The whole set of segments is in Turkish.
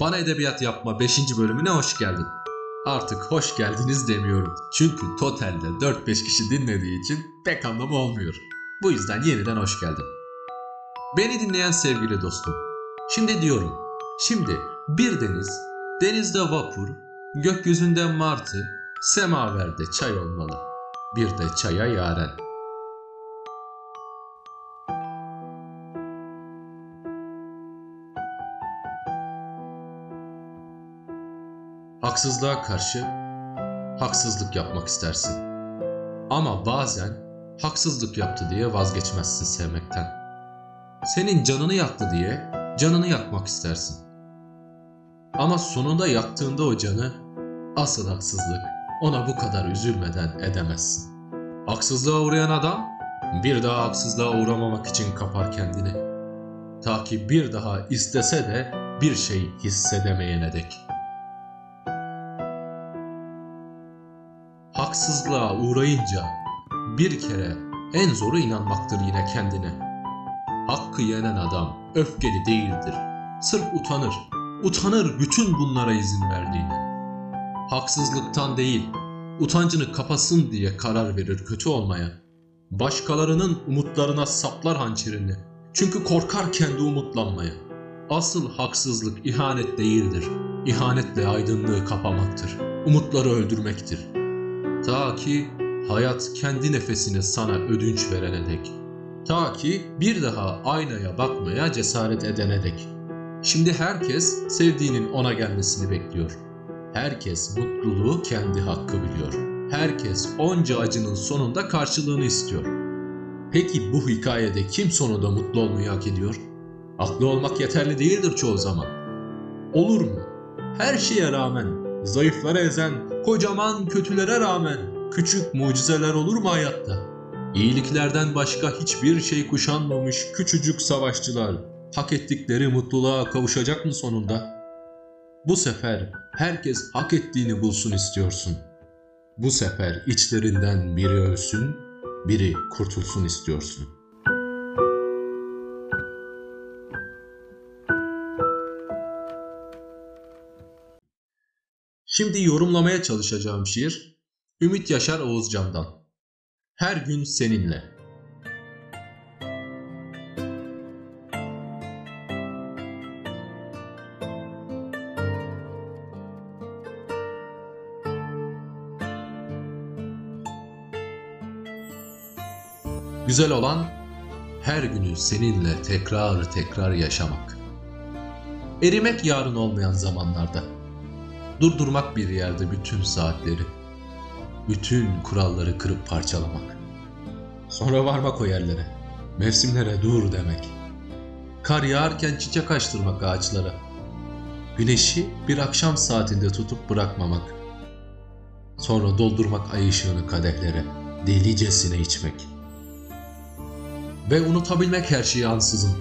Bana Edebiyat Yapma 5. bölümüne hoş geldin. Artık hoş geldiniz demiyorum. Çünkü totalde 4-5 kişi dinlediği için pek anlamı olmuyor. Bu yüzden yeniden hoş geldin. Beni dinleyen sevgili dostum. Şimdi diyorum. Şimdi bir deniz, denizde vapur, gökyüzünde martı, semaverde çay olmalı. Bir de çaya yaren. Haksızlığa karşı haksızlık yapmak istersin. Ama bazen haksızlık yaptı diye vazgeçmezsin sevmekten. Senin canını yaktı diye canını yakmak istersin. Ama sonunda yaktığında o canı asıl haksızlık ona bu kadar üzülmeden edemezsin. Haksızlığa uğrayan adam bir daha haksızlığa uğramamak için kapar kendini. Ta ki bir daha istese de bir şey hissedemeyene dek. Haksızlığa uğrayınca bir kere en zoru inanmaktır yine kendine. Hakkı yenen adam öfkeli değildir. Sırf utanır. Utanır bütün bunlara izin verdiğine. Haksızlıktan değil, utancını kapasın diye karar verir kötü olmaya. Başkalarının umutlarına saplar hançerini. Çünkü korkar kendi umutlanmaya. Asıl haksızlık ihanet değildir. İhanetle aydınlığı kapamaktır. Umutları öldürmektir. Ta ki hayat kendi nefesini sana ödünç verene dek. Ta ki bir daha aynaya bakmaya cesaret edene dek. Şimdi herkes sevdiğinin ona gelmesini bekliyor. Herkes mutluluğu kendi hakkı biliyor. Herkes onca acının sonunda karşılığını istiyor. Peki bu hikayede kim sonunda mutlu olmayı hak ediyor? Aklı olmak yeterli değildir çoğu zaman. Olur mu? Her şeye rağmen, zayıflara ezen, kocaman kötülere rağmen küçük mucizeler olur mu hayatta? İyiliklerden başka hiçbir şey kuşanmamış küçücük savaşçılar hak ettikleri mutluluğa kavuşacak mı sonunda? Bu sefer herkes hak ettiğini bulsun istiyorsun. Bu sefer içlerinden biri ölsün, biri kurtulsun istiyorsun. Şimdi yorumlamaya çalışacağım şiir Ümit Yaşar Oğuzcan'dan. Her gün seninle. Güzel olan her günü seninle tekrar tekrar yaşamak. Erimek yarın olmayan zamanlarda. Durdurmak bir yerde bütün saatleri. Bütün kuralları kırıp parçalamak. Sonra varmak o yerlere. Mevsimlere dur demek. Kar yağarken çiçek açtırmak ağaçlara. Güneşi bir akşam saatinde tutup bırakmamak. Sonra doldurmak ay ışığını kadehlere. Delicesine içmek.'' ve unutabilmek her şeyi ansızın.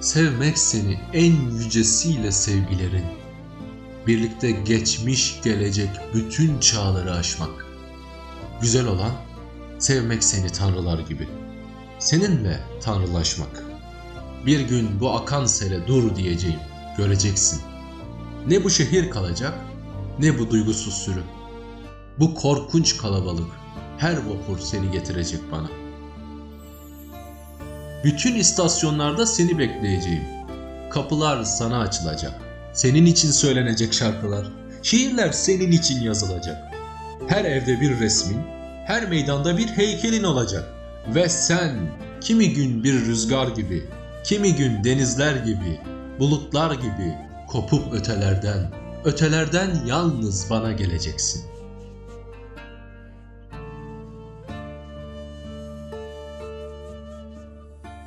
Sevmek seni en yücesiyle sevgilerin. Birlikte geçmiş gelecek bütün çağları aşmak. Güzel olan sevmek seni tanrılar gibi. Seninle tanrılaşmak. Bir gün bu akan sele dur diyeceğim. Göreceksin. Ne bu şehir kalacak ne bu duygusuz sürü. Bu korkunç kalabalık her vapur seni getirecek bana.'' Bütün istasyonlarda seni bekleyeceğim. Kapılar sana açılacak. Senin için söylenecek şarkılar. Şiirler senin için yazılacak. Her evde bir resmin, her meydanda bir heykelin olacak. Ve sen kimi gün bir rüzgar gibi, kimi gün denizler gibi, bulutlar gibi kopup ötelerden, ötelerden yalnız bana geleceksin.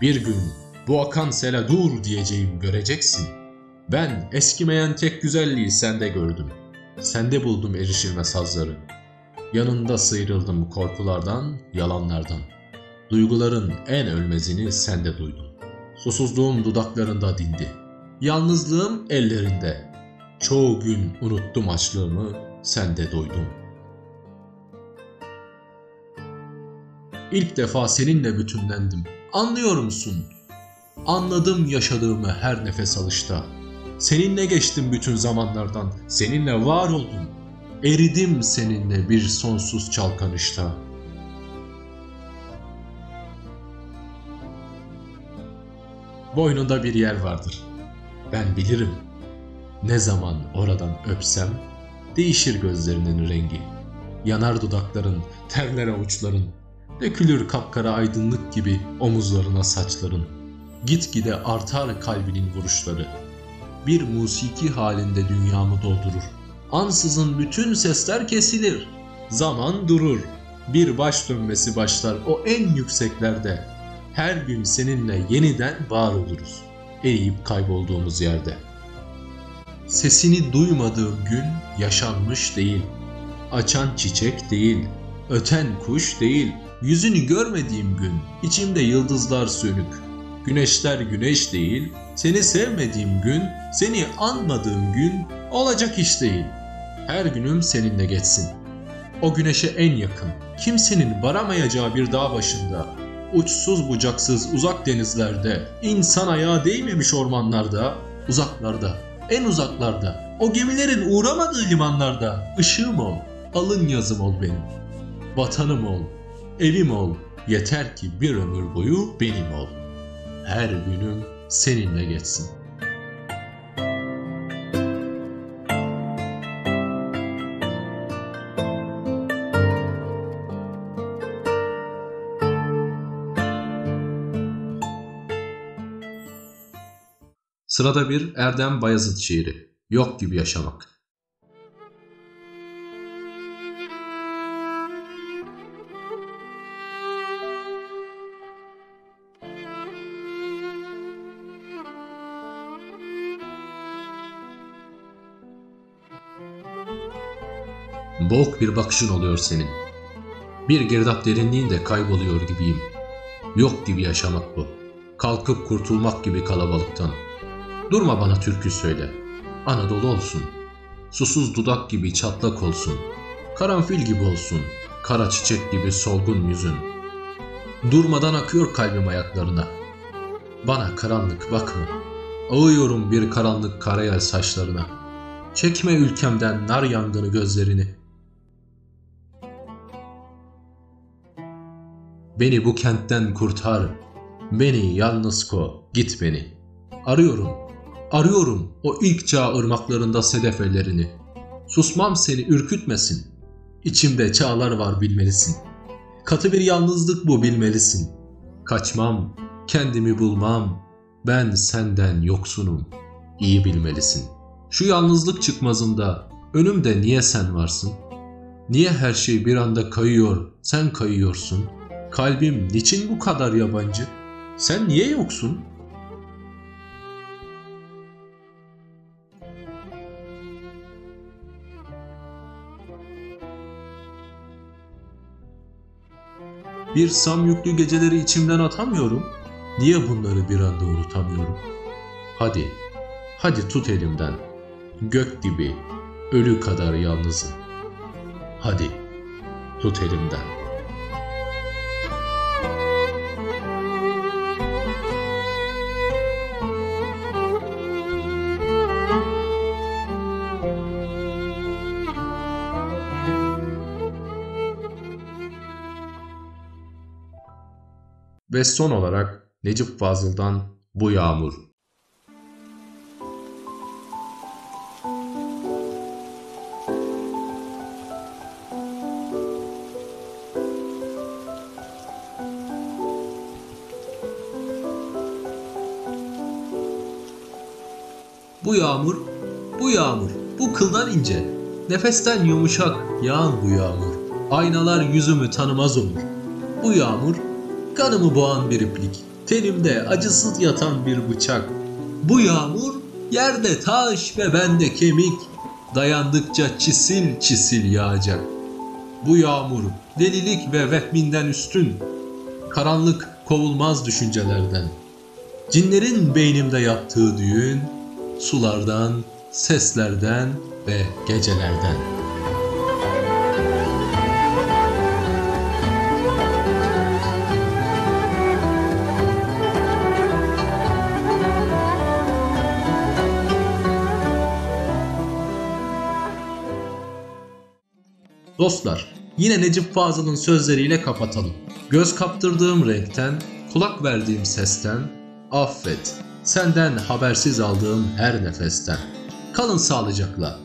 Bir gün bu akan sele dur diyeceğim göreceksin. Ben eskimeyen tek güzelliği sende gördüm. Sende buldum erişilmez hazları. Yanında sıyrıldım korkulardan, yalanlardan. Duyguların en ölmezini sende duydum. Susuzluğum dudaklarında dindi. Yalnızlığım ellerinde. Çoğu gün unuttum açlığımı, sende doydum. İlk defa seninle bütünlendim. Anlıyor musun? Anladım yaşadığımı her nefes alışta. Seninle geçtim bütün zamanlardan, seninle var oldum. Eridim seninle bir sonsuz çalkanışta. Boynunda bir yer vardır. Ben bilirim. Ne zaman oradan öpsem değişir gözlerinin rengi. Yanar dudakların, terler avuçların, dökülür kapkara aydınlık gibi omuzlarına saçların. Gitgide artar kalbinin vuruşları. Bir musiki halinde dünyamı doldurur. Ansızın bütün sesler kesilir. Zaman durur. Bir baş dönmesi başlar o en yükseklerde. Her gün seninle yeniden var oluruz. Eriyip kaybolduğumuz yerde. Sesini duymadığım gün yaşanmış değil. Açan çiçek değil, öten kuş değil. Yüzünü görmediğim gün içimde yıldızlar sönük. Güneşler güneş değil, seni sevmediğim gün, seni anmadığım gün olacak iş değil. Her günüm seninle geçsin. O güneşe en yakın, kimsenin varamayacağı bir dağ başında, uçsuz bucaksız uzak denizlerde, insan ayağı değmemiş ormanlarda, uzaklarda, en uzaklarda, o gemilerin uğramadığı limanlarda, ışığım ol, alın yazım ol benim. Vatanım ol, evim ol, yeter ki bir ömür boyu benim ol. Her günüm seninle geçsin. Sırada bir Erdem Bayazıt şiiri. Yok gibi yaşamak. Boğuk bir bakışın oluyor senin. Bir girdap derinliğinde kayboluyor gibiyim. Yok gibi yaşamak bu. Kalkıp kurtulmak gibi kalabalıktan. Durma bana türkü söyle. Anadolu olsun. Susuz dudak gibi çatlak olsun. Karanfil gibi olsun. Kara çiçek gibi solgun yüzün. Durmadan akıyor kalbim ayaklarına. Bana karanlık bakma. Ağıyorum bir karanlık karayel saçlarına. Çekme ülkemden nar yangını gözlerini. Beni bu kentten kurtar. Beni yalnız ko, git beni. Arıyorum, arıyorum o ilk çağ ırmaklarında sedef ellerini. Susmam seni ürkütmesin. İçimde çağlar var bilmelisin. Katı bir yalnızlık bu bilmelisin. Kaçmam, kendimi bulmam. Ben senden yoksunum. İyi bilmelisin. Şu yalnızlık çıkmazında önümde niye sen varsın? Niye her şey bir anda kayıyor, sen kayıyorsun?'' Kalbim niçin bu kadar yabancı? Sen niye yoksun? Bir sam yüklü geceleri içimden atamıyorum. Niye bunları bir anda unutamıyorum? Hadi, hadi tut elimden. Gök gibi, ölü kadar yalnızım. Hadi, tut elimden. Ve son olarak Necip Fazıl'dan Bu Yağmur. Bu yağmur, bu yağmur, bu kıldan ince, nefesten yumuşak yağan bu yağmur. Aynalar yüzümü tanımaz olur. Bu yağmur Kanımı boğan bir iplik, tenimde acısız yatan bir bıçak. Bu yağmur yerde taş ve bende kemik, dayandıkça çisil çisil yağacak. Bu yağmur delilik ve vehminden üstün, karanlık kovulmaz düşüncelerden. Cinlerin beynimde yaptığı düğün, sulardan, seslerden ve gecelerden.'' Dostlar, yine Necip Fazıl'ın sözleriyle kapatalım. Göz kaptırdığım renkten, kulak verdiğim sesten, affet, senden habersiz aldığım her nefesten. Kalın sağlıcakla.